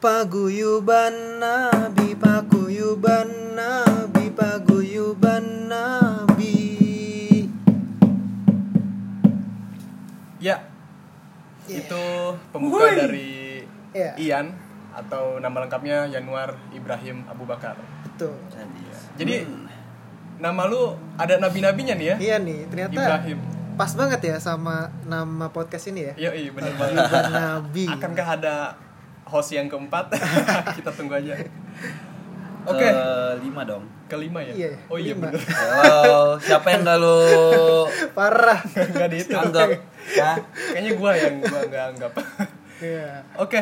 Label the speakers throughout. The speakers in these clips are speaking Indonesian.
Speaker 1: Paguyuban Nabi, paguyuban Nabi, paguyuban Nabi.
Speaker 2: Ya,
Speaker 1: Yeah.
Speaker 2: itu pembuka
Speaker 1: Wuih.
Speaker 2: dari
Speaker 1: Iya.
Speaker 2: Ian atau nama lengkapnya Yanuar Ibrahim Abu Bakar.
Speaker 1: Betul.
Speaker 2: Jadi nama lu ada nabi-nabinya nih ya?
Speaker 1: Iya nih, ternyata
Speaker 2: Ibrahim.
Speaker 1: pas banget ya sama nama podcast ini ya.
Speaker 2: Iya, iya bener banget.
Speaker 1: Nabi.
Speaker 2: Akankah ada host yang keempat? Kita tunggu aja. Oke,
Speaker 3: Eh, lima dong.
Speaker 2: kelima ya?
Speaker 1: Iya,
Speaker 2: oh iya
Speaker 1: lima.
Speaker 2: bener.
Speaker 3: Wow, siapa yang gak lu
Speaker 1: Parah.
Speaker 2: Enggak dihitung.
Speaker 3: anggap? Hah?
Speaker 2: Kayaknya gua yang gua nggak anggap.
Speaker 1: Iya.
Speaker 2: Oke,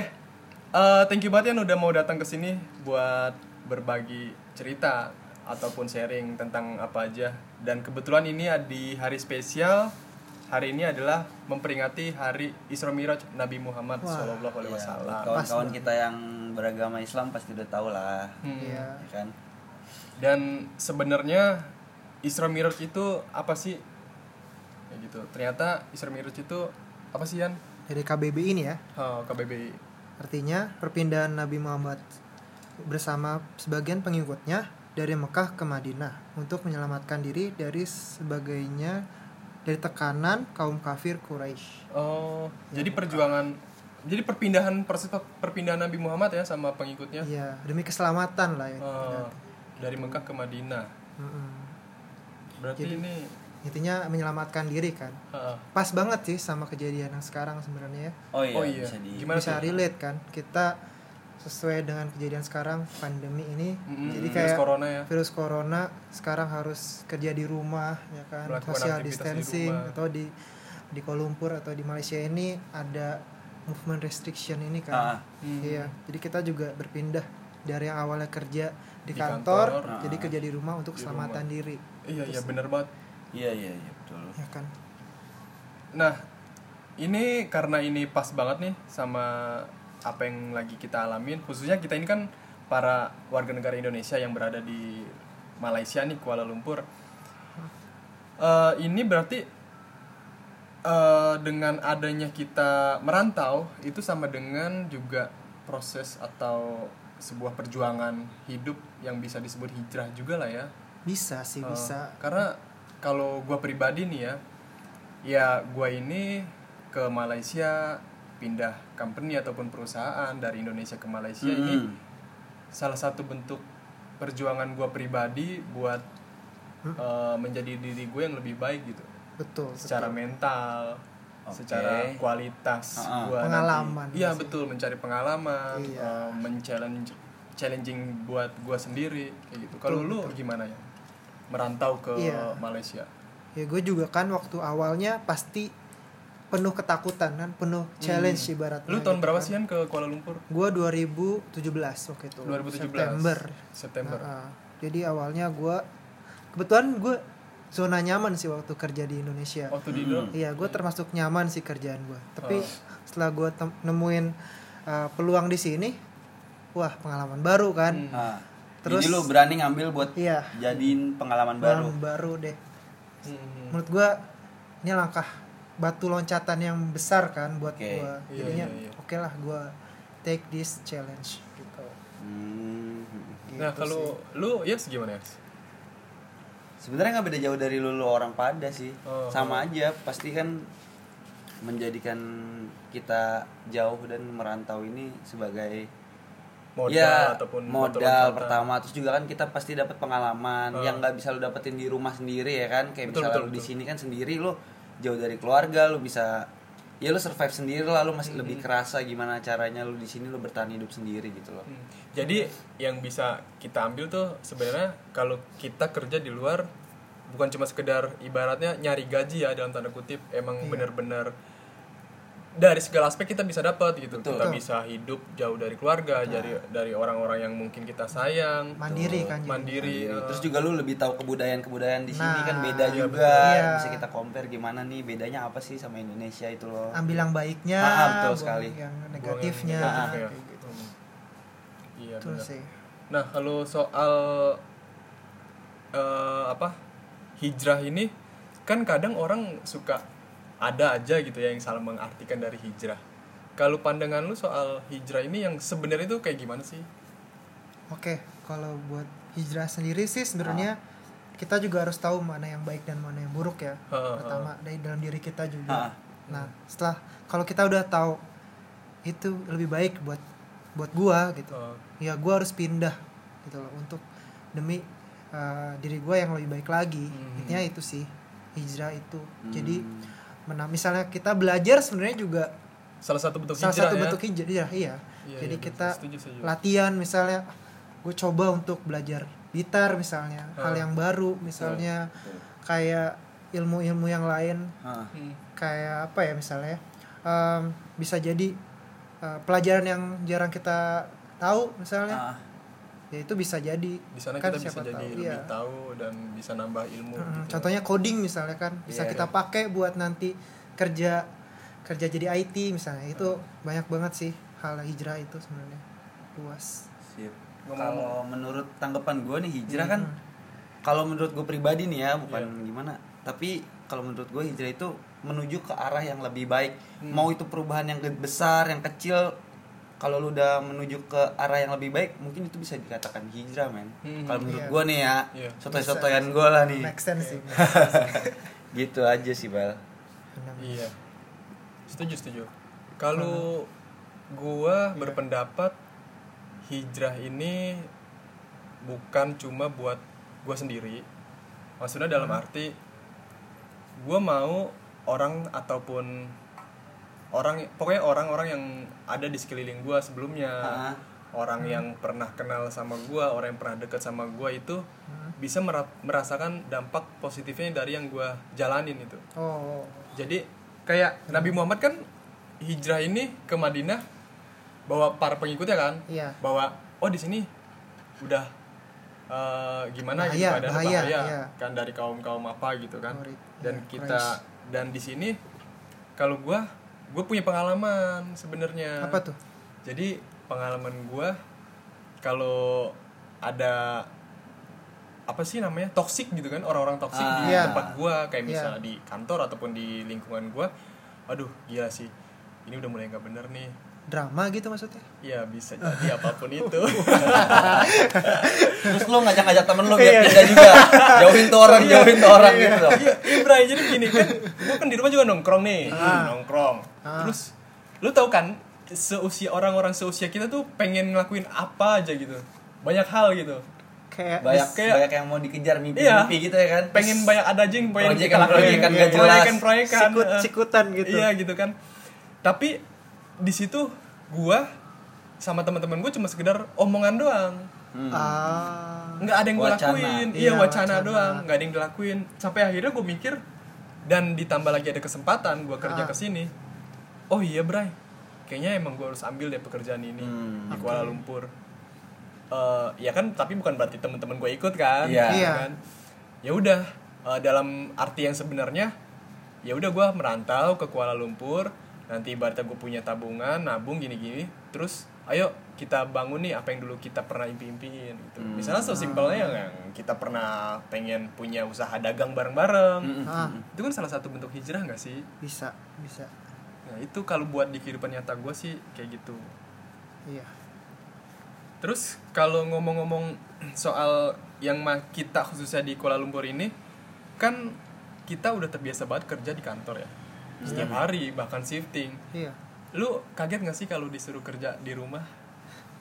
Speaker 2: Eh, thank you banget ya udah mau datang ke sini buat berbagi cerita ataupun sharing tentang apa aja. Dan kebetulan ini di hari spesial. Hari ini adalah memperingati hari Isra Miraj Nabi Muhammad. Shallallahu Alaihi
Speaker 3: Ya,
Speaker 2: Wasallam.
Speaker 3: Kawan-kawan kita yang beragama Islam pasti udah tahu lah,
Speaker 2: Hmm.
Speaker 1: Iya.
Speaker 3: ya kan?
Speaker 2: Dan sebenarnya Isra Miraj itu apa sih? Ya gitu. Ternyata Isra Miraj itu apa sih Yan?
Speaker 1: Dari KBB ini ya.
Speaker 2: Oh, KBBI.
Speaker 1: Artinya perpindahan Nabi Muhammad bersama sebagian pengikutnya dari Mekah ke Madinah untuk menyelamatkan diri dari sebagainya dari tekanan kaum kafir Quraisy.
Speaker 2: Oh, jadi perjuangan jadi perpindahan perpindahan Nabi Muhammad ya sama pengikutnya
Speaker 1: Iya, demi keselamatan lah ya.
Speaker 2: Oh, dari Mekah ke Madinah.
Speaker 1: Mm-mm.
Speaker 2: Berarti
Speaker 1: Jadi-
Speaker 2: ini
Speaker 1: Intinya menyelamatkan diri kan.
Speaker 2: Heeh.
Speaker 1: Pas banget sih sama kejadian yang sekarang sebenarnya ya.
Speaker 3: Oh iya,
Speaker 2: Oh iya.
Speaker 3: bisa di
Speaker 2: Gimana
Speaker 1: Bisa relate kan. Kita sesuai dengan kejadian sekarang pandemi ini.
Speaker 2: Mm-mm,
Speaker 1: Jadi
Speaker 2: virus
Speaker 1: kayak
Speaker 2: corona ya.
Speaker 1: virus corona sekarang harus kerja di rumah ya kan
Speaker 2: Melakukan
Speaker 1: social
Speaker 2: di
Speaker 1: distancing
Speaker 2: rumah.
Speaker 1: atau di di Kuala Lumpur atau di Malaysia ini ada movement restriction ini kan
Speaker 3: Ah,
Speaker 2: Hmm.
Speaker 1: iya jadi kita juga berpindah dari yang awalnya kerja di,
Speaker 2: Di
Speaker 1: kantor,
Speaker 2: kantor,
Speaker 1: jadi
Speaker 3: ah.
Speaker 1: kerja di rumah untuk
Speaker 2: Di
Speaker 1: keselamatan diri
Speaker 2: Iya, iya bener banget.
Speaker 3: iya iya iya betul.
Speaker 1: ya kan
Speaker 2: Nah, ini karena ini pas banget nih sama apa yang lagi kita alamin. Khususnya kita ini kan para warga negara Indonesia yang berada di Malaysia nih Kuala Lumpur. Eh, ini berarti eh, dengan adanya kita merantau itu sama dengan juga proses atau sebuah perjuangan hidup yang bisa disebut hijrah juga lah ya.
Speaker 1: bisa sih
Speaker 2: Uh,
Speaker 1: bisa
Speaker 2: karena kalau gua pribadi nih ya ya gua ini ke Malaysia pindah company ataupun perusahaan dari Indonesia ke Malaysia ini
Speaker 3: Mm.
Speaker 2: salah satu bentuk perjuangan gua pribadi buat uh, menjadi diri gue yang lebih baik gitu
Speaker 1: betul
Speaker 2: secara
Speaker 1: betul.
Speaker 2: mental
Speaker 3: Oke.
Speaker 2: secara kualitas
Speaker 3: Ha-ha.
Speaker 2: gua nanti.
Speaker 1: Pengalaman
Speaker 2: iya betul mencari pengalaman
Speaker 1: Iya.
Speaker 2: uh, men-challenge challenging buat gua sendiri kayak gitu kalau lu
Speaker 1: betul.
Speaker 2: gimana ya merantau ke
Speaker 1: Iya.
Speaker 2: Malaysia
Speaker 1: ya gue juga kan waktu awalnya pasti penuh ketakutan kan penuh challenge ibaratnya
Speaker 2: Hmm. lu tahun
Speaker 1: gitu
Speaker 2: berapa
Speaker 1: kan.
Speaker 2: sih kan ke Kuala Lumpur
Speaker 1: Gue 2017 waktu itu.
Speaker 2: 2017.
Speaker 1: September.
Speaker 2: September
Speaker 1: Nah, ah. jadi awalnya gue kebetulan gue zona nyaman sih waktu kerja di Indonesia.
Speaker 2: waktu di
Speaker 3: Hmm.
Speaker 2: Indo
Speaker 1: Iya, gue termasuk nyaman sih kerjaan gue. Tapi
Speaker 2: Oh.
Speaker 1: setelah gue nemuin uh, peluang di sini, wah pengalaman baru kan.
Speaker 2: Hmm.
Speaker 3: Nah,
Speaker 1: Terus-
Speaker 3: jadi lu berani ngambil buat
Speaker 1: Iya,
Speaker 3: jadiin pengalaman baru.
Speaker 1: pengalaman baru deh.
Speaker 2: Hmm.
Speaker 1: Menurut gue ini langkah batu loncatan yang besar kan buat
Speaker 3: Oke.
Speaker 1: gue.
Speaker 2: Iya,
Speaker 1: Jadinya
Speaker 2: iya, iya.
Speaker 1: oke lah gue take this challenge gitu.
Speaker 3: Hmm.
Speaker 2: nah
Speaker 1: Gitu
Speaker 2: kalau lu yes gimana ya
Speaker 3: Sebenarnya nggak beda jauh dari lu, lu orang pada sih.
Speaker 2: Oh.
Speaker 3: Sama aja, pasti kan menjadikan kita jauh dan merantau ini sebagai
Speaker 2: modal
Speaker 3: ya,
Speaker 2: ataupun
Speaker 3: modal pertama terus juga kan kita pasti dapat pengalaman
Speaker 2: Oh.
Speaker 3: yang nggak bisa lu dapetin di rumah sendiri ya kan kayak
Speaker 2: Betul,
Speaker 3: misalnya
Speaker 2: betul,
Speaker 3: lu di sini kan sendiri lu jauh dari keluarga lu bisa ya lu survive sendiri lah lu masih lebih kerasa gimana caranya lu di sini lu bertahan hidup sendiri gitu loh
Speaker 2: Hmm. jadi yang bisa kita ambil tuh sebenarnya kalau kita kerja di luar bukan cuma sekedar ibaratnya nyari gaji ya dalam tanda kutip emang
Speaker 1: Iya.
Speaker 2: bener-bener dari segala aspek kita bisa dapat gitu
Speaker 3: Betul.
Speaker 2: kita
Speaker 1: Betul.
Speaker 2: bisa hidup jauh dari keluarga dari dari orang-orang yang mungkin kita sayang
Speaker 1: Mandiri
Speaker 2: tuh,
Speaker 1: kan jadi.
Speaker 2: mandiri,
Speaker 3: Mandiri.
Speaker 2: eh.
Speaker 3: Terus juga lu lebih tahu kebudayaan-kebudayaan di sini
Speaker 1: Nah,
Speaker 3: kan beda
Speaker 2: iya,
Speaker 3: juga.
Speaker 1: betul. Iya.
Speaker 3: Bisa kita compare gimana nih bedanya apa sih sama Indonesia itu loh.
Speaker 1: ambil yang baiknya
Speaker 3: Ah, betul
Speaker 1: buang
Speaker 3: sekali.
Speaker 1: yang
Speaker 2: Buang yang
Speaker 1: negatifnya
Speaker 2: negatif ya.
Speaker 1: gitu.
Speaker 2: Iya
Speaker 1: Itu
Speaker 2: benar.
Speaker 1: sih
Speaker 2: Nah, kalau soal eh, apa hijrah ini kan kadang orang suka ada aja gitu ya yang salah mengartikan dari hijrah. kalau pandangan lu soal hijrah ini yang sebenarnya itu kayak gimana sih
Speaker 1: Oke, kalau buat hijrah sendiri sih sebenarnya kita juga harus tahu mana yang baik dan mana yang buruk ya.
Speaker 2: Ha, ha.
Speaker 1: Pertama dari dalam diri kita
Speaker 3: Ha.
Speaker 1: juga. Nah, setelah kalau kita udah tahu itu lebih baik buat buat gua gitu.
Speaker 2: Oh,
Speaker 1: Ya gua harus pindah gitu loh untuk demi uh, diri gua yang lebih baik lagi.
Speaker 2: Hmm.
Speaker 1: Intinya itu sih hijrah itu.
Speaker 3: Hmm.
Speaker 1: Jadi mena- misalnya kita belajar sebenarnya juga
Speaker 2: salah satu bentuk
Speaker 1: salah
Speaker 2: hijrah
Speaker 1: satu
Speaker 2: ya
Speaker 1: bentuk hijrah, iya.
Speaker 2: Iya,
Speaker 1: Jadi
Speaker 2: iya,
Speaker 1: kita
Speaker 2: setuju, setuju.
Speaker 1: latihan misalnya gue coba untuk belajar gitar misalnya hal
Speaker 2: Ah.
Speaker 1: yang baru misalnya kayak ilmu-ilmu yang lain
Speaker 3: Ha.
Speaker 2: Hmm.
Speaker 1: kayak apa ya misalnya em, bisa jadi eh, pelajaran yang jarang kita tahu misalnya
Speaker 3: Ha.
Speaker 1: Ya itu bisa jadi
Speaker 2: di sana
Speaker 1: Kan
Speaker 2: kita bisa jadi
Speaker 1: tahu,
Speaker 2: lebih
Speaker 1: iya.
Speaker 2: tahu dan bisa nambah ilmu
Speaker 1: Mm,
Speaker 2: gitu.
Speaker 1: contohnya coding misalnya kan bisa
Speaker 3: Iya,
Speaker 1: kita
Speaker 3: iya.
Speaker 1: pakai buat nanti kerja kerja jadi IT misalnya itu banyak banget sih hal hijrah itu sebenarnya luas
Speaker 3: Sip. Kalau menurut tanggapan gue nih hijrah kan
Speaker 1: Hmm.
Speaker 3: kalau menurut gue pribadi nih ya bukan
Speaker 2: Iya.
Speaker 3: gimana tapi kalau menurut gue hijrah itu menuju ke arah yang lebih baik
Speaker 2: Hmm.
Speaker 3: mau itu perubahan yang besar yang kecil kalau lu udah menuju ke arah yang lebih baik mungkin itu bisa dikatakan hijrah men
Speaker 2: Hmm.
Speaker 3: kalau menurut
Speaker 1: Iya.
Speaker 3: gue nih ya
Speaker 2: Iya.
Speaker 3: sotoy-sotoyan gue lah nih
Speaker 1: make sense sih
Speaker 3: gitu aja sih bal
Speaker 1: Benar.
Speaker 2: Iya. Setuju, setuju. Kalau gua
Speaker 1: Iya.
Speaker 2: berpendapat hijrah ini bukan cuma buat gua sendiri. Maksudnya dalam
Speaker 1: Hmm.
Speaker 2: arti gua mau orang ataupun orang pokoknya orang-orang yang ada di sekeliling gua sebelumnya.
Speaker 3: Ha.
Speaker 2: Orang yang pernah kenal sama gua, orang yang pernah dekat sama gua itu
Speaker 1: Hmm.
Speaker 2: bisa mera- merasakan dampak positifnya dari yang gua jalanin itu.
Speaker 1: oh
Speaker 2: Jadi kayak Nabi Muhammad kan hijrah ini ke Madinah bawa para pengikutnya kan,
Speaker 1: Iya.
Speaker 2: bawa oh di sini udah eh, gimana gitu
Speaker 1: Bahaya,
Speaker 2: keadaan
Speaker 1: bahaya,
Speaker 2: bahaya,
Speaker 1: iya.
Speaker 2: kan dari kaum kaum apa gitu kan, dan kita dan di sini kalau gua gue punya pengalaman sebenarnya.
Speaker 1: apa tuh
Speaker 2: Jadi pengalaman gua kalau ada apa sih namanya toksik gitu kan orang-orang toksik
Speaker 3: Ah.
Speaker 2: di
Speaker 1: Iya.
Speaker 2: tempat gua kayak
Speaker 1: Iya.
Speaker 2: misalnya di kantor ataupun di lingkungan gua aduh gila sih ini udah mulai nggak bener nih
Speaker 1: drama gitu maksudnya?
Speaker 2: Ya bisa jadi apa pun itu.
Speaker 3: Terus lu ngajak-ngajak temen lu biar pindah juga. Jauhin tuh orang jauhin tuh orang gitu.
Speaker 2: Iya. Iya, Bray. jadi gini kan gua kan di rumah juga nongkrong nih.
Speaker 1: Ah.
Speaker 2: nongkrong.
Speaker 1: Ah.
Speaker 2: terus lu tahu kan seusia orang-orang seusia kita tuh pengen ngelakuin apa aja gitu. Banyak hal gitu.
Speaker 1: Kayak
Speaker 3: banyak
Speaker 2: kayak-
Speaker 3: banyak yang mau dikejar
Speaker 2: Iya.
Speaker 3: mimpi-mimpi gitu ya kan.
Speaker 2: Pengen banyak ada aja yang pengen
Speaker 1: jelas.
Speaker 2: proyekan-proyekan
Speaker 1: sikut
Speaker 2: eh.
Speaker 1: sikutan gitu.
Speaker 2: Iya gitu kan. Tapi di situ gua sama teman-teman gue cuma sekedar omongan doang
Speaker 3: Hmm.
Speaker 1: ah
Speaker 2: nggak ada yang gue lakuin
Speaker 1: Iya,
Speaker 2: iya wacana,
Speaker 1: wacana.
Speaker 2: doang nggak ada yang dilakuin sampai akhirnya gue mikir dan ditambah lagi ada kesempatan gue kerja
Speaker 1: Ah.
Speaker 2: ke sini oh iya bray kayaknya emang gue harus ambil deh pekerjaan ini
Speaker 3: Hmm.
Speaker 2: di Kuala Lumpur Eh, ya kan tapi bukan berarti teman-teman gue ikut kan
Speaker 3: Iya.
Speaker 2: gitu
Speaker 1: Iya.
Speaker 2: kan ya udah eh, dalam arti yang sebenarnya ya udah gue merantau ke Kuala Lumpur nanti ibaratnya gue punya tabungan nabung gini-gini terus ayo kita bangun nih apa yang dulu kita pernah impi-impiin gitu.
Speaker 3: Hmm.
Speaker 2: misalnya sesimpelnya yang, yang kita pernah pengen punya usaha dagang bareng-bareng.
Speaker 3: Mm-mm.
Speaker 1: ah.
Speaker 2: itu kan salah satu bentuk hijrah nggak sih?
Speaker 1: Bisa bisa.
Speaker 2: Nah itu kalau buat di kehidupan nyata gue sih kayak gitu.
Speaker 1: Iya.
Speaker 2: Terus kalau ngomong-ngomong soal yang ma- kita khususnya di Kuala Lumpur ini kan kita udah terbiasa banget kerja di kantor ya. Setiap hari bahkan shifting.
Speaker 1: iya
Speaker 2: Lu kaget gak sih kalau disuruh kerja di rumah?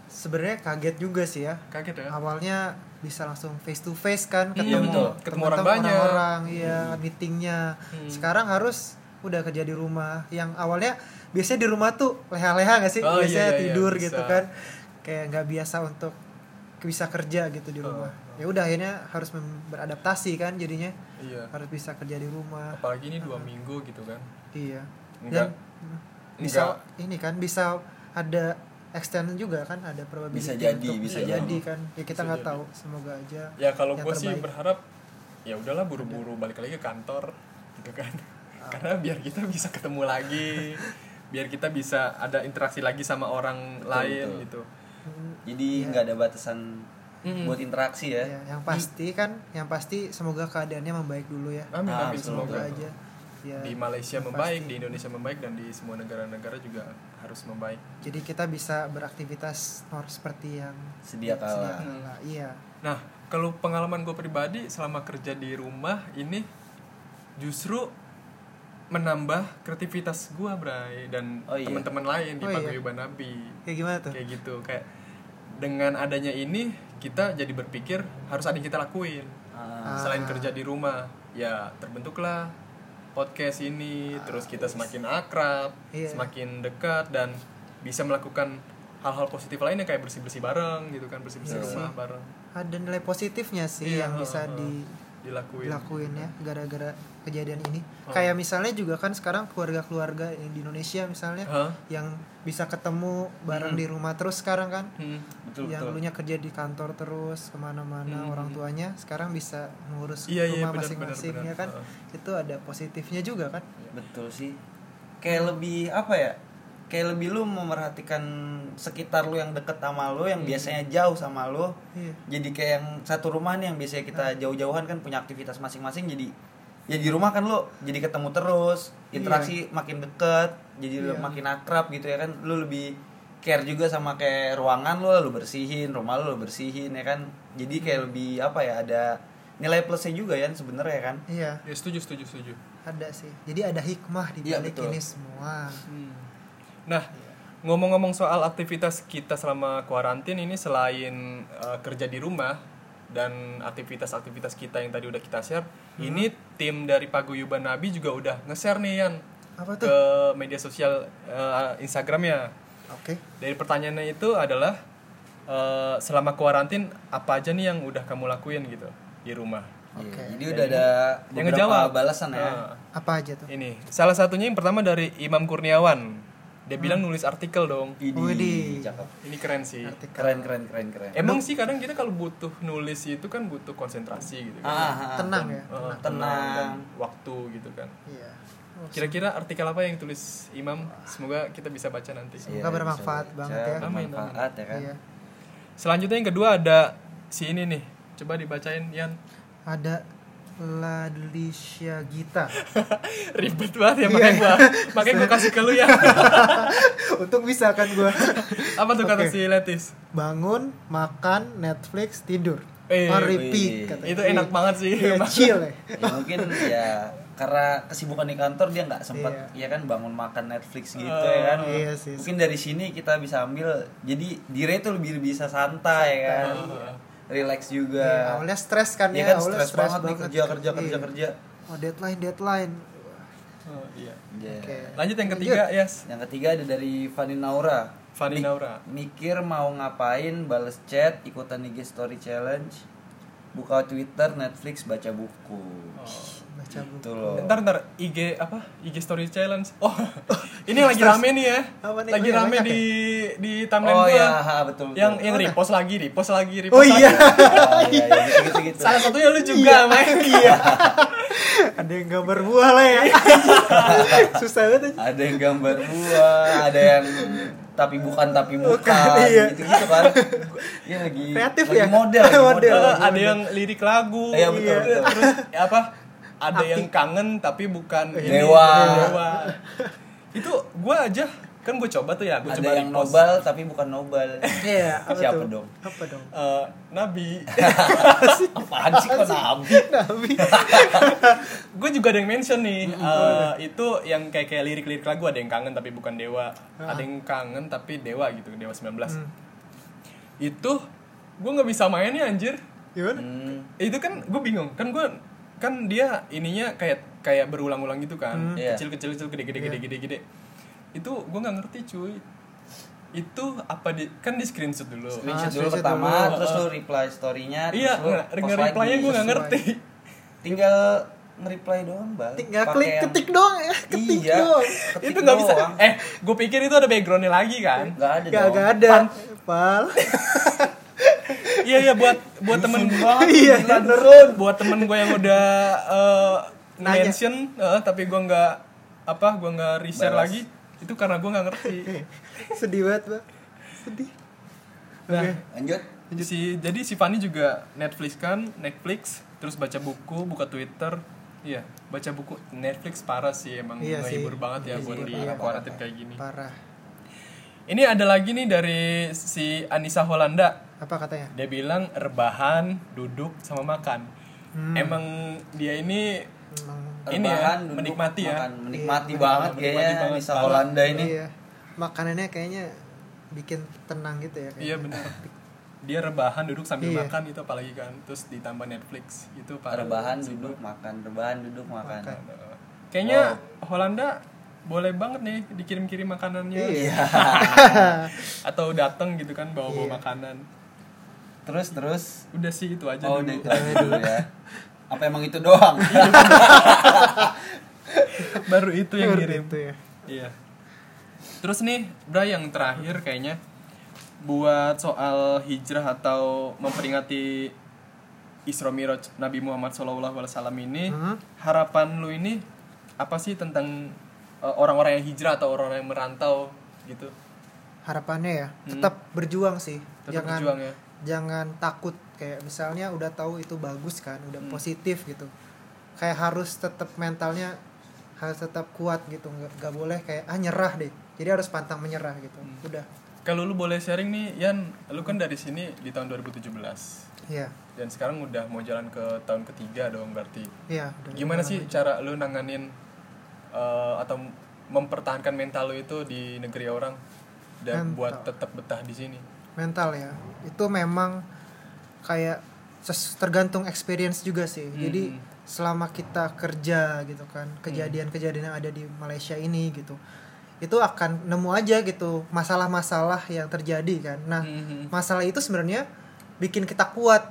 Speaker 1: sebenarnya kaget juga sih ya
Speaker 2: Kaget ya?
Speaker 1: awalnya bisa langsung face to face kan
Speaker 2: Iya,
Speaker 1: ketemu
Speaker 2: betul. Ketemu orang banyak.
Speaker 1: orang iya meetingnya
Speaker 2: Hmm.
Speaker 1: sekarang harus udah kerja di rumah yang awalnya biasanya di rumah tuh leha-leha gak sih
Speaker 2: Oh, iya,
Speaker 1: biasanya
Speaker 2: iya, iya,
Speaker 1: tidur
Speaker 2: bisa.
Speaker 1: gitu kan kayak nggak biasa untuk bisa kerja gitu di
Speaker 2: Oh,
Speaker 1: rumah
Speaker 2: oh.
Speaker 1: ya udah akhirnya harus beradaptasi kan jadinya
Speaker 2: Iya.
Speaker 1: harus bisa kerja di rumah
Speaker 2: Apalagi ini dua minggu gitu kan.
Speaker 1: Iya
Speaker 2: Enggak.
Speaker 1: dan bisa
Speaker 2: Enggak.
Speaker 1: ini kan bisa ada extend juga kan ada probability
Speaker 3: Bisa jadi,
Speaker 1: untuk-
Speaker 3: bisa
Speaker 1: bisa
Speaker 3: jadi.
Speaker 1: kan ya kita nggak tahu semoga aja
Speaker 2: Ya kalau gue sih berharap ya udahlah buru-buru balik lagi ke kantor gitu kan. Karena biar kita bisa ketemu lagi, biar kita bisa ada interaksi lagi sama orang lain
Speaker 3: betul.
Speaker 2: gitu.
Speaker 3: jadi
Speaker 1: Iya.
Speaker 3: nggak ada batasan
Speaker 2: Mm-mm.
Speaker 3: buat interaksi ya
Speaker 1: Ya, yang pasti kan yang pasti semoga keadaannya membaik dulu ya
Speaker 2: Amin
Speaker 3: Ah,
Speaker 2: amin
Speaker 3: betul,
Speaker 2: semoga.
Speaker 1: semoga aja Ya,
Speaker 2: di Malaysia membaik
Speaker 1: pasti.
Speaker 2: di Indonesia membaik dan di semua negara-negara juga harus membaik
Speaker 1: Jadi kita bisa beraktivitas nor seperti yang
Speaker 3: Sedia kala.
Speaker 1: kala. Iya.
Speaker 2: nah kalau pengalaman gue pribadi selama kerja di rumah ini justru menambah kreativitas gue Bray dan
Speaker 3: Oh, iya.
Speaker 2: teman-teman lain di
Speaker 1: Oh, iya.
Speaker 2: Paguyuban Nabi
Speaker 1: Kayak gimana tuh?
Speaker 2: kayak gitu kayak dengan adanya ini kita jadi berpikir harus ada yang kita lakuin
Speaker 3: Ah,
Speaker 2: selain kerja di rumah ya terbentuklah podcast ini terus kita semakin akrab
Speaker 1: Iya.
Speaker 2: semakin dekat dan bisa melakukan hal-hal positif lainnya kayak bersih bersih bareng gitu kan bersih bersih
Speaker 1: Iya
Speaker 2: rumah
Speaker 1: sih.
Speaker 2: bareng
Speaker 1: Ada nilai positifnya sih
Speaker 2: Iya,
Speaker 1: yang bisa di
Speaker 2: dilakuin
Speaker 1: dilakuin ya gara-gara kejadian ini.
Speaker 2: Oh.
Speaker 1: Kayak misalnya juga kan sekarang keluarga-keluarga yang di Indonesia misalnya
Speaker 2: Hah?
Speaker 1: yang bisa ketemu bareng di rumah terus sekarang kan.
Speaker 2: Hmm.
Speaker 3: betul
Speaker 1: yang
Speaker 3: betul.
Speaker 1: dulunya kerja di kantor terus ke mana-mana
Speaker 2: Hmm.
Speaker 1: orang tuanya sekarang bisa mengurus
Speaker 2: Iya, iya,
Speaker 1: rumah masing-masing
Speaker 2: benar,
Speaker 1: ya kan
Speaker 2: benar.
Speaker 1: itu ada positifnya juga kan
Speaker 3: betul sih kayak lebih apa ya kayak lebih lu memerhatikan sekitar lu yang deket sama lu yang biasanya jauh sama lu
Speaker 1: iya.
Speaker 3: jadi kayak yang satu rumah nih yang biasanya kita jauh-jauhan kan punya aktivitas masing-masing jadi ya di rumah kan lu jadi ketemu terus interaksi makin deket jadi lu
Speaker 1: Iya.
Speaker 3: makin akrab gitu ya kan lu lebih care juga sama kayak ruangan lu lu bersihin rumah lu lu bersihin ya kan jadi kayak lebih apa ya ada nilai plusnya juga ya sebenarnya kan.
Speaker 1: Iya.
Speaker 2: Ya setuju setuju setuju.
Speaker 1: Ada sih jadi ada hikmah di
Speaker 3: Iya,
Speaker 1: balik
Speaker 3: betul.
Speaker 1: ini semua
Speaker 2: Nah, ngomong-ngomong soal aktivitas kita selama kuarantin ini selain uh, kerja di rumah dan aktivitas-aktivitas kita yang tadi udah kita share, ini tim dari Paguyuban Nabi juga udah nge-share nih Yan
Speaker 1: apa
Speaker 2: ke
Speaker 1: tuh
Speaker 2: media sosial uh, Instagramnya.
Speaker 1: oke
Speaker 2: Dari pertanyaannya itu adalah uh, selama kuarantin apa aja nih yang udah kamu lakuin gitu di rumah?
Speaker 1: Oke.
Speaker 3: Iya, jadi udah ada
Speaker 2: Yang ngejawab
Speaker 3: balasan ya
Speaker 2: Nah,
Speaker 1: apa aja tuh
Speaker 2: ini salah satunya yang pertama dari Imam Kurniawan. Dia bilang nulis artikel dong.
Speaker 1: Widih.
Speaker 3: cakep.
Speaker 2: Ini keren sih.
Speaker 1: artikel
Speaker 3: keren keren keren keren
Speaker 2: Emang sih kadang kita kalau butuh nulis itu kan butuh konsentrasi gitu kan.
Speaker 3: ah, ah,
Speaker 1: tenang ya
Speaker 2: Eh,
Speaker 3: tenang.
Speaker 2: dan waktu gitu kan.
Speaker 1: iya
Speaker 2: Kira-kira artikel apa yang tulis Imam? Semoga kita bisa baca nanti.
Speaker 3: Iya,
Speaker 1: Semoga bermanfaat
Speaker 3: bisa
Speaker 1: banget
Speaker 3: baca,
Speaker 1: ya.
Speaker 2: Amin,
Speaker 3: bermanfaat ya kan
Speaker 1: iya
Speaker 2: Selanjutnya yang kedua ada si ini nih. Coba dibacain Yan.
Speaker 1: ada Ladlisha Gita
Speaker 2: Ribet banget ya makanya gua makanya gua kasih ke lu ya.
Speaker 1: untuk bisa kan gua
Speaker 2: apa tuh kata si Letis?
Speaker 1: bangun makan Netflix tidur
Speaker 2: Eh,
Speaker 3: wih.
Speaker 1: repeat katanya.
Speaker 2: Itu enak banget sih.
Speaker 1: Iya,
Speaker 2: emang.
Speaker 1: chill ya
Speaker 3: ya mungkin ya karena kesibukan di kantor dia nggak sempat
Speaker 1: Iya.
Speaker 3: ya kan bangun makan Netflix gitu
Speaker 2: Oh,
Speaker 3: ya kan
Speaker 1: iya sih.
Speaker 3: mungkin dari sini kita bisa ambil jadi dire itu lebih bisa santai ya kan relax juga
Speaker 1: awalnya stres kan
Speaker 3: ya
Speaker 1: ya,
Speaker 3: kan
Speaker 1: awalnya
Speaker 3: stres banget, nih kerja kerja kerja
Speaker 1: Iya.
Speaker 3: kerja
Speaker 1: Oh, deadline deadline.
Speaker 2: Oh, iya.
Speaker 3: Ya.
Speaker 1: Oke.
Speaker 2: Lanjut yang ketiga, Yes.
Speaker 3: yang ketiga ada dari Fani Naura
Speaker 2: Fani
Speaker 3: Mik-
Speaker 2: Naura.
Speaker 3: mikir mau ngapain bales chat ikutan IG story challenge buka Twitter Netflix baca buku
Speaker 1: Baca buku.
Speaker 3: itu loh
Speaker 2: Ntar ntar IG apa? IG story challenge. Oh, ini lagi rame nih ya.
Speaker 1: Apa nih?
Speaker 2: Lagi
Speaker 1: Oh, iya,
Speaker 2: rame di di timeline
Speaker 3: oh
Speaker 2: gua.
Speaker 3: ya ha, betul, betul.
Speaker 2: Yang yang
Speaker 1: Oh,
Speaker 2: repost lagi, repost lagi, repost
Speaker 1: Oh
Speaker 2: lagi.
Speaker 1: iya.
Speaker 3: Oh, iya, iya, gitu, gitu, gitu.
Speaker 2: Salah satunya lu juga main. Iya.
Speaker 1: ada yang gambar buah lah ya. Susah banget aja.
Speaker 3: ada yang gambar buah ada yang tapi bukan tapi bukan
Speaker 1: iya.
Speaker 3: gitu gitu kan Iya lagi
Speaker 1: Kreatif
Speaker 3: lagi
Speaker 1: ya?
Speaker 3: model
Speaker 1: Model.
Speaker 3: model.
Speaker 2: Ada yang lirik lagu.
Speaker 3: Iya, betul,
Speaker 2: Iya.
Speaker 3: betul.
Speaker 2: Terus ya apa? Ada yang kangen tapi bukan ini,
Speaker 3: Dewa.
Speaker 2: Dewa. Itu gua aja kan gue coba tuh ya, gue coba
Speaker 3: yang
Speaker 2: repost.
Speaker 3: nobel tapi bukan nobel
Speaker 1: Iya, apa
Speaker 3: Siapa
Speaker 1: tuh?
Speaker 3: dong?
Speaker 1: Apa dong?
Speaker 2: Eh, Nabi.
Speaker 3: apaan sih kok nabi
Speaker 1: Nabi.
Speaker 2: gue juga ada yang mention nih eh, itu yang kayak kayak lirik-lirik lagu ada yang kangen tapi bukan dewa ada yang kangen tapi dewa gitu dewa 19 itu gue nggak bisa main ya anjir
Speaker 1: Gimana?
Speaker 3: hmm,
Speaker 2: itu kan gue bingung kan gue kan dia ininya kayak kayak berulang-ulang gitu kan
Speaker 3: Iya.
Speaker 2: kecil kecil kecil gede gede gede gede gede itu gue nggak ngerti cuy itu apa di kan di screenshot dulu
Speaker 3: screenshot
Speaker 1: Ah,
Speaker 3: dulu
Speaker 1: screenshot
Speaker 3: pertama
Speaker 2: dulu.
Speaker 3: terus lu reply storynya
Speaker 2: iya nge-
Speaker 3: lagi.
Speaker 2: gue nggak ngerti
Speaker 3: tinggal nge-reply doang bal
Speaker 1: Tinggal klik
Speaker 3: yang-
Speaker 1: ketik doang ya, ketik
Speaker 3: iya
Speaker 1: doang.
Speaker 3: ketik
Speaker 2: itu nggak bisa eh gue pikir itu ada backgroundnya lagi kan
Speaker 3: nggak ada
Speaker 1: Gak,
Speaker 3: dong
Speaker 1: gak ada. Pal.
Speaker 2: iya iya buat buat temen
Speaker 1: Iya,
Speaker 2: Gila, Nurun. buat temen gue yang udah uh, mention eh, tapi gue nggak apa gue nggak reshare
Speaker 3: Balas.
Speaker 2: lagi itu karena gue nggak ngerti
Speaker 1: Sedih banget, Bang. Sedih.
Speaker 2: nah
Speaker 1: Oke.
Speaker 3: lanjut
Speaker 2: si jadi si Fanny juga Netflix kan Netflix terus baca buku buka Twitter Iya, baca buku Netflix parah sih emang
Speaker 1: Iya sih.
Speaker 2: menghibur banget ya
Speaker 1: Iya
Speaker 2: buat
Speaker 1: sih,
Speaker 2: di kuarantin kayak gini.
Speaker 1: parah
Speaker 2: Ini ada lagi nih dari si Anissa Holanda.
Speaker 1: Apa katanya
Speaker 2: Dia bilang rebahan, duduk sama makan.
Speaker 1: Hmm.
Speaker 2: Emang dia ini
Speaker 1: Emang
Speaker 2: Ini ya,
Speaker 3: Rebahan, duduk,
Speaker 2: menikmati ya.
Speaker 3: makan. menikmati
Speaker 1: Iya,
Speaker 3: banget
Speaker 2: menikmati
Speaker 3: kayaknya
Speaker 2: banget. Parah.
Speaker 3: Holanda ini
Speaker 1: iya makanannya kayaknya bikin tenang gitu ya
Speaker 2: Iya
Speaker 1: kayaknya.
Speaker 2: benar. Dia rebahan duduk sambil
Speaker 1: Iya.
Speaker 2: makan itu apalagi kan. Terus ditambah Netflix itu parah.
Speaker 3: rebahan
Speaker 2: Sumpah.
Speaker 3: duduk makan rebahan duduk makan
Speaker 1: Makan.
Speaker 2: Kayaknya Holanda boleh banget nih dikirim-kirim makanannya.
Speaker 1: Iya.
Speaker 2: Atau datang gitu kan bawa-bawa
Speaker 1: Iya.
Speaker 2: makanan.
Speaker 3: Terus terus
Speaker 2: Udah sih itu aja
Speaker 3: oh
Speaker 2: dulu.
Speaker 3: udah itu aja dulu ya apa emang itu doang
Speaker 2: Baru itu yang
Speaker 1: Baru
Speaker 2: ngirim.
Speaker 1: itu ya
Speaker 2: Iya. Terus nih, Bra yang terakhir kayaknya buat soal hijrah atau memperingati Isra Miraj Nabi Muhammad SAW ini,
Speaker 1: Hmm.
Speaker 2: harapan lu ini apa sih tentang uh, orang-orang yang hijrah atau orang-orang yang merantau gitu?
Speaker 1: harapannya ya
Speaker 2: Hmm.
Speaker 1: tetap berjuang sih
Speaker 2: Tetap
Speaker 1: jangan
Speaker 2: berjuang ya.
Speaker 1: Jangan takut kayak misalnya udah tahu itu bagus kan udah
Speaker 2: Hmm.
Speaker 1: positif gitu kayak harus tetap mentalnya harus tetap kuat gitu nggak nggak boleh kayak ah nyerah deh jadi harus pantang menyerah gitu
Speaker 2: Hmm.
Speaker 1: udah
Speaker 2: Kalau lu boleh sharing nih, Yan, lu kan dari sini di tahun 2017
Speaker 1: iya
Speaker 2: dan sekarang udah mau jalan ke tahun ketiga dong berarti.
Speaker 1: iya
Speaker 2: Gimana sih cara lu nanganin uh, atau mempertahankan mental lu itu di negeri orang dan
Speaker 1: Mental.
Speaker 2: buat tetap betah di sini?
Speaker 1: Mental ya. Itu memang kayak tergantung experience juga sih.
Speaker 2: Hmm.
Speaker 1: jadi selama kita kerja gitu kan kejadian-kejadian yang ada di Malaysia ini gitu itu akan nemu aja gitu masalah-masalah yang terjadi kan. Nah
Speaker 2: Mhm.
Speaker 1: masalah itu sebenarnya bikin kita kuat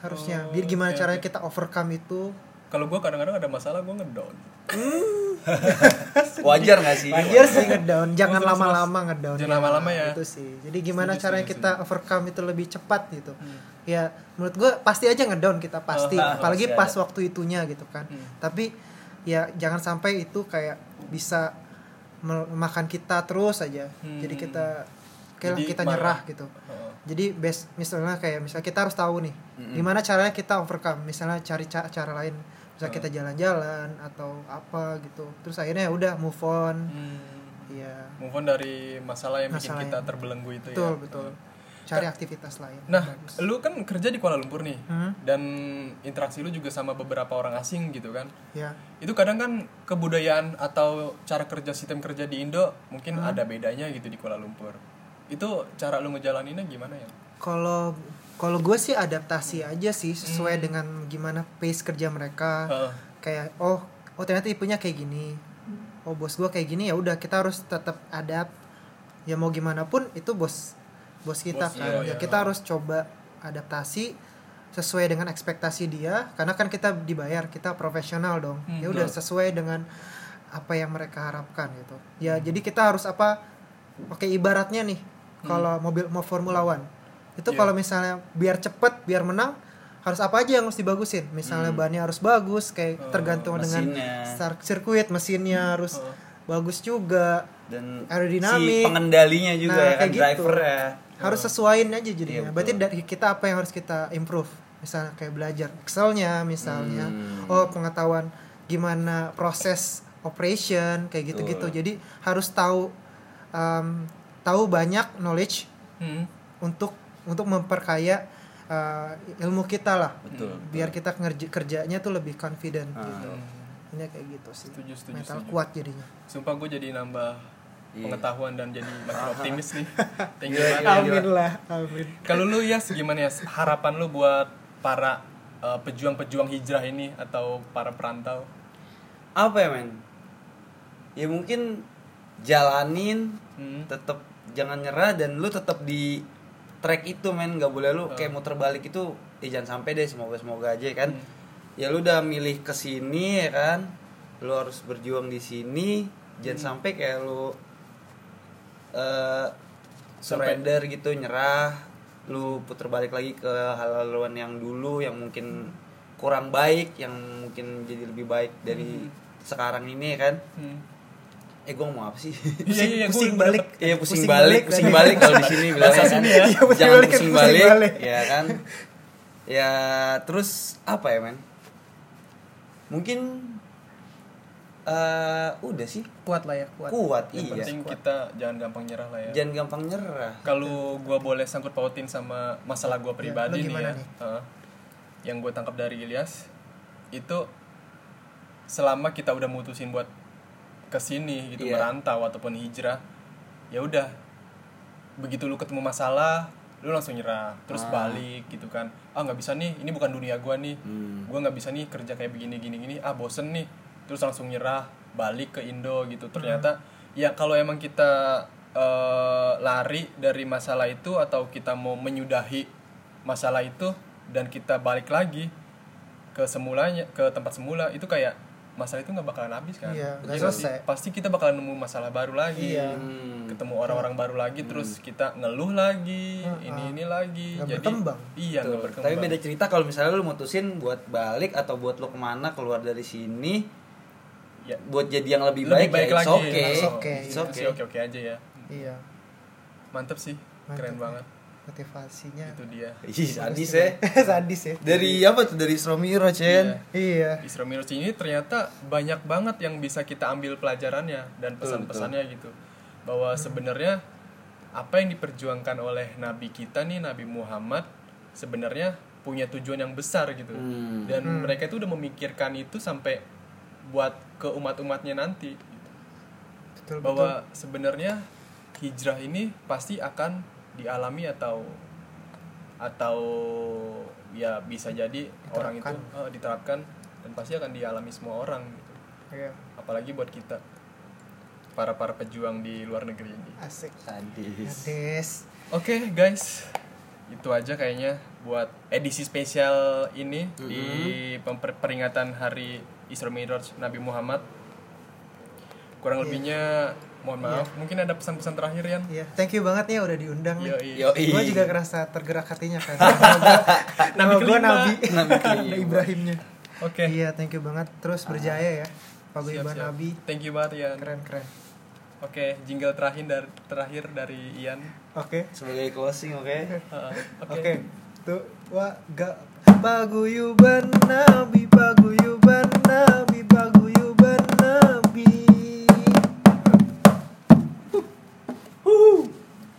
Speaker 1: harusnya.
Speaker 2: Oh,
Speaker 1: jadi gimana
Speaker 2: oke,
Speaker 1: caranya kita overcome itu?
Speaker 2: Kalau gua kadang-kadang ada masalah gua ngedown.
Speaker 3: wajar nggak sih
Speaker 1: wajar sih ngedown jangan lama-lama ngedown
Speaker 2: Jangan lama-lama ya.
Speaker 1: itu sih jadi gimana
Speaker 2: Setuju,
Speaker 1: caranya
Speaker 2: setuju,
Speaker 1: kita overcome itu lebih cepat gitu
Speaker 2: Hmm.
Speaker 1: ya menurut gue pasti aja ngedown kita pasti
Speaker 3: Oh,
Speaker 1: apalagi pas
Speaker 3: ada.
Speaker 1: waktu itunya gitu kan
Speaker 2: Hmm.
Speaker 1: tapi ya jangan sampai itu kayak bisa memakan kita terus aja
Speaker 2: Hmm.
Speaker 1: jadi kita kayak
Speaker 2: Jadi
Speaker 1: kita
Speaker 2: marah.
Speaker 1: nyerah gitu
Speaker 2: Heeh.
Speaker 1: jadi best misalnya kayak misalnya kita harus tahu nih
Speaker 3: Mm-mm.
Speaker 1: gimana caranya kita overcome misalnya cari ca- cara lain
Speaker 2: Hmm.
Speaker 1: kita jalan-jalan atau apa gitu terus akhirnya ya udah move on
Speaker 2: Hmm.
Speaker 1: Iya
Speaker 2: Move on dari masalah yang bikin
Speaker 1: Masalah
Speaker 2: kita
Speaker 1: yang-
Speaker 2: terbelenggu itu
Speaker 1: betul
Speaker 2: ya.
Speaker 1: betul cari aktivitas lain
Speaker 2: Nah,
Speaker 1: Bagus.
Speaker 2: lu kan kerja di Kuala Lumpur nih.
Speaker 1: Hmm,
Speaker 2: Dan interaksi lu juga sama beberapa orang asing gitu kan.
Speaker 1: ya
Speaker 2: Itu kadang kan kebudayaan atau cara kerja sistem kerja di Indo mungkin
Speaker 1: Hmm.
Speaker 2: ada bedanya gitu di Kuala Lumpur. Itu cara lu ngejalaninnya gimana ya?
Speaker 1: kalau kalau gue sih adaptasi aja sih sesuai
Speaker 2: Hmm.
Speaker 1: dengan gimana pace kerja mereka.
Speaker 2: Heeh.
Speaker 1: kayak oh oh ternyata tipenya kayak gini. Oh bos gue kayak gini ya udah kita harus tetap adapt. Ya mau gimana pun itu bos bos kita
Speaker 2: Bos,
Speaker 1: kan.
Speaker 2: iya,
Speaker 1: ya
Speaker 2: iya.
Speaker 1: kita harus coba adaptasi sesuai dengan ekspektasi dia karena kan kita dibayar kita profesional dong.
Speaker 2: Hmm,
Speaker 1: ya udah
Speaker 2: betul.
Speaker 1: sesuai dengan apa yang mereka harapkan gitu. Ya jadi kita harus apa oke ibaratnya nih kalau mobil mau Formula One itu
Speaker 2: Iya.
Speaker 1: kalau misalnya biar cepet biar menang harus apa aja yang harus dibagusin misalnya bannya harus bagus kayak
Speaker 2: Oh,
Speaker 1: tergantung dengan
Speaker 3: mesinnya.
Speaker 1: start sirkuit mesinnya harus
Speaker 2: Oh.
Speaker 1: bagus juga
Speaker 3: dan
Speaker 1: Aerodinamik.
Speaker 3: si pengendalinya juga
Speaker 1: Nah,
Speaker 3: ya kan
Speaker 1: kayak gitu.
Speaker 3: driver ya
Speaker 1: harus sesuaiin aja
Speaker 3: Iya,
Speaker 1: jadinya
Speaker 3: betul.
Speaker 1: berarti dari kita apa yang harus kita improve misalnya kayak belajar Excelnya misalnya
Speaker 3: Hmm.
Speaker 1: oh pengetahuan gimana proses operation kayak gitu-gitu
Speaker 3: Betul.
Speaker 1: jadi harus tahu um, tahu banyak knowledge
Speaker 2: Hmm.
Speaker 1: untuk untuk memperkaya uh, ilmu kita lah
Speaker 3: betul
Speaker 1: biar kita kerja kerjanya tuh lebih confident
Speaker 3: Ah.
Speaker 1: gitu ini kayak gitu sih
Speaker 2: Setuju, setuju,
Speaker 1: mental
Speaker 2: setuju.
Speaker 1: kuat jadinya
Speaker 2: Sumpah gue jadi nambah
Speaker 3: Iya.
Speaker 2: pengetahuan dan jadi makin optimis nih. Thank you
Speaker 3: Iya,
Speaker 2: banget.
Speaker 3: iya.
Speaker 1: amin lah amin
Speaker 2: Kalau lu ya gimana ya harapan lu buat para uh, pejuang-pejuang hijrah ini atau para perantau?
Speaker 3: apa ya men ya mungkin jalanin
Speaker 2: Hmm.
Speaker 3: tetap jangan nyerah dan lu tetap di track itu men. Nggak boleh lu kayak muter balik itu ya jangan sampai deh semoga semoga aja kan.
Speaker 2: Hmm.
Speaker 3: ya lu udah milih ke sini ya kan. Lu harus berjuang di sini. Jangan sampai kayak lu eh surrender gitu nyerah. Lu puter balik lagi ke hal-haluan yang dulu yang mungkin kurang baik yang mungkin jadi lebih baik dari sekarang ini ya kan.
Speaker 2: Hmm.
Speaker 3: Eh gue ngomong apa sih
Speaker 2: Iya, iya, gua-
Speaker 1: pusing
Speaker 2: gua
Speaker 1: balik
Speaker 2: dapet.
Speaker 3: Iya pusing,
Speaker 1: Pusing
Speaker 3: balik,
Speaker 1: balik
Speaker 3: pusing balik kalau di sini bilangnya
Speaker 2: Bahasa
Speaker 3: kan.
Speaker 2: sini ya.
Speaker 1: Iya, pusing
Speaker 3: Jangan
Speaker 1: balik
Speaker 3: pusing
Speaker 1: pusing
Speaker 3: balik,
Speaker 1: balik.
Speaker 3: ya kan. Ya terus apa ya men? mungkin eh udah sih
Speaker 1: kuat lah ya kuat
Speaker 3: kuat
Speaker 2: yang
Speaker 3: iya
Speaker 2: penting kita jangan gampang nyerah lah ya
Speaker 3: jangan gampang nyerah
Speaker 2: kalau gua boleh sangkut pautin sama masalah gua pribadi
Speaker 1: lu
Speaker 2: nih ya
Speaker 1: nih?
Speaker 2: Heeh. yang gue tangkap dari Ilyas itu selama kita udah mutusin buat ke sini gitu
Speaker 3: Iya.
Speaker 2: merantau ataupun hijrah ya udah begitu lu ketemu masalah lu langsung nyerah terus
Speaker 3: Ah.
Speaker 2: balik gitu kan ah nggak bisa nih ini bukan dunia gua nih
Speaker 3: Hmm.
Speaker 2: gua nggak bisa nih kerja kayak begini gini gini ah bosen nih terus langsung nyerah balik ke Indo gitu ternyata ya kalau emang kita eh, lari dari masalah itu atau kita mau menyudahi masalah itu dan kita balik lagi ke semulanya ke tempat semula itu kayak masalah itu nggak bakalan habis kan
Speaker 1: Iya, selesai.
Speaker 2: sih? pasti kita bakalan nemu masalah baru lagi
Speaker 1: Iya.
Speaker 3: Hmm.
Speaker 2: ketemu orang-orang baru lagi terus kita ngeluh lagi ini ini lagi
Speaker 1: Nggak
Speaker 2: jadi
Speaker 1: berkembang.
Speaker 2: iya nggak
Speaker 3: Tuh,
Speaker 2: berkembang
Speaker 3: Tapi beda cerita kalau misalnya lu mutusin buat balik atau buat lu ke mana keluar dari sini
Speaker 2: ya
Speaker 3: buat jadi yang lebih,
Speaker 2: lebih
Speaker 3: baik,
Speaker 2: baik
Speaker 3: ya
Speaker 2: lagi
Speaker 3: it's okay.
Speaker 1: It's okay.
Speaker 3: It's
Speaker 2: Itu
Speaker 3: okay.
Speaker 2: sih oke oke aja ya
Speaker 1: iya
Speaker 2: mantep sih
Speaker 1: Mantep
Speaker 2: keren
Speaker 1: ya.
Speaker 2: banget
Speaker 1: motivasinya
Speaker 2: itu dia
Speaker 3: Ih, sadis ya.
Speaker 1: sadis ya
Speaker 3: Dari apa tuh? Dari Stromiro, Chen.
Speaker 2: Iya.
Speaker 1: iya
Speaker 2: Isra Mi'raj ini ternyata banyak banget yang bisa kita ambil pelajarannya dan pesan-pesannya gitu bahwa sebenarnya apa yang diperjuangkan oleh nabi kita nih Nabi Muhammad sebenarnya punya tujuan yang besar gitu
Speaker 3: Hmm.
Speaker 2: dan mereka itu udah memikirkan itu sampai buat ke umat-umatnya nanti gitu.
Speaker 1: betul
Speaker 2: bahwa sebenarnya hijrah ini pasti akan dialami atau atau ya bisa jadi orang itu eh, diterapkan dan pasti akan dialami semua orang gitu.
Speaker 1: Iya.
Speaker 2: Apalagi buat kita para para pejuang di luar negeri ini.
Speaker 1: Asik.
Speaker 3: Sadis.
Speaker 1: sadis.
Speaker 2: Oke guys. Itu aja kayaknya buat edisi spesial ini di pemper- peringatan hari Isra Mi'raj Nabi Muhammad. Kurang lebihnya mohon maaf mungkin ada pesan-pesan terakhir Yan?
Speaker 1: Iya thank you banget ya udah diundang nih. Gue juga kerasa tergerak hatinya kan. Nama gue nabi
Speaker 3: Nabi
Speaker 1: Ibrahimnya.
Speaker 2: Oke.
Speaker 1: iya thank you banget. Terus berjaya ya Pak
Speaker 2: Siap,
Speaker 1: Iban
Speaker 2: siap.
Speaker 1: Nabi.
Speaker 2: Thank you banget Ian.
Speaker 1: keren keren.
Speaker 2: Oke, jingle terakhir dari terakhir dari Ian.
Speaker 1: oke.
Speaker 3: Sebagai closing, oke?
Speaker 2: Uh,
Speaker 1: oke. Tuh wa ga. Paguyuban Nabi paguyuban